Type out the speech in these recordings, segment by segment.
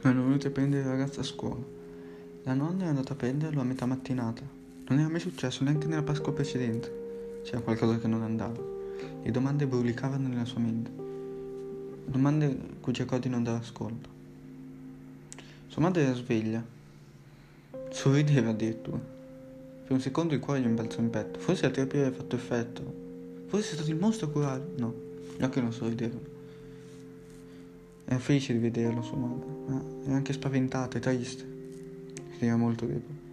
Erano venuti a prendere il ragazzo a scuola. La nonna è andata a prenderlo a metà mattinata. Non era mai successo neanche nella Pasqua precedente. C'era qualcosa che non andava. Le domande brulicavano nella sua mente. Domande cui cercò di non dare ascolto. Sua madre era sveglia. Sorrideva addirittura. Per un secondo il cuore gli imbalzò in petto. Forse la terapia aveva fatto effetto. Forse è stato il mostro a curare. No, gli occhi non sorridevano. Era felice di vederlo sua madre, ma era anche spaventata e triste. Era molto debole.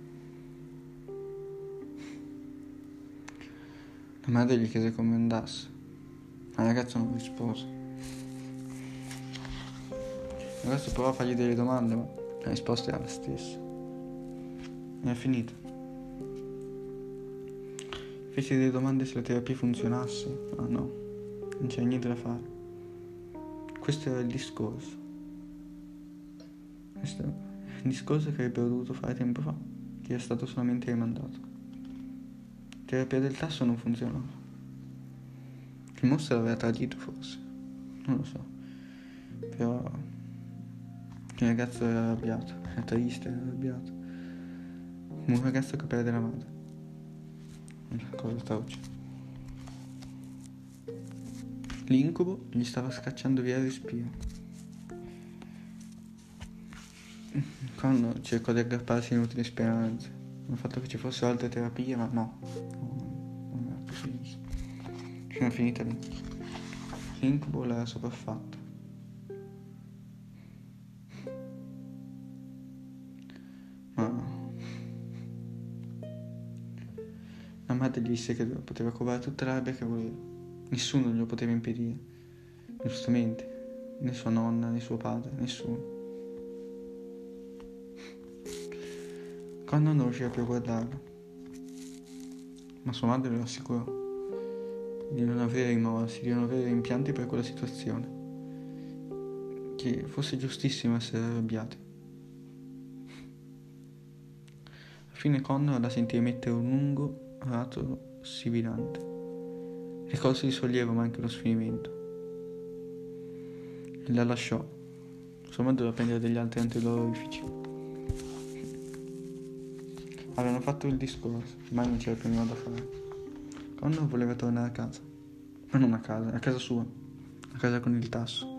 La madre gli chiese come andasse, ma il ragazzo non rispose. Il ragazzo provò a fargli delle domande, ma la risposta era la stessa. Era finita. Fece delle domande se la terapia funzionasse, ma no, non c'era niente da fare. Questo era il discorso. Questo è il discorso che avrebbero dovuto fare tempo fa, che è stato solamente rimandato. Terapia del tasso non funzionava. Il mostro l'aveva tradito forse. Non lo so. Però il ragazzo era arrabbiato, era triste, era arrabbiato. Un ragazzo che perde la madre. Una cosa atroce. L'incubo gli stava scacciando via il respiro. Quando cercò di aggrapparsi inutili speranze, il fatto che ci fossero altre terapie, ma no, non era possibile. Sono finita lì. L'incubo l'era sopraffatto. Ma la madre gli disse che poteva covare tutta la che voleva. Nessuno glielo poteva impedire, giustamente, né sua nonna né suo padre, nessuno. Quando non riusciva più a guardarlo, ma sua madre lo assicurò di non avere rimorsi, di non avere rimpianti per quella situazione, che fosse giustissimo essere arrabbiati. Alla fine Connor la sentì emettere un lungo rato sibilante. Ricorse di sollievo ma anche lo sfinimento. E la lasciò. Madre doveva prendere degli altri antidolorifici. Avevano fatto il discorso, mai non c'era più nulla da fare. Connor voleva tornare a casa. Ma non a casa, a casa sua. A casa con il tasso.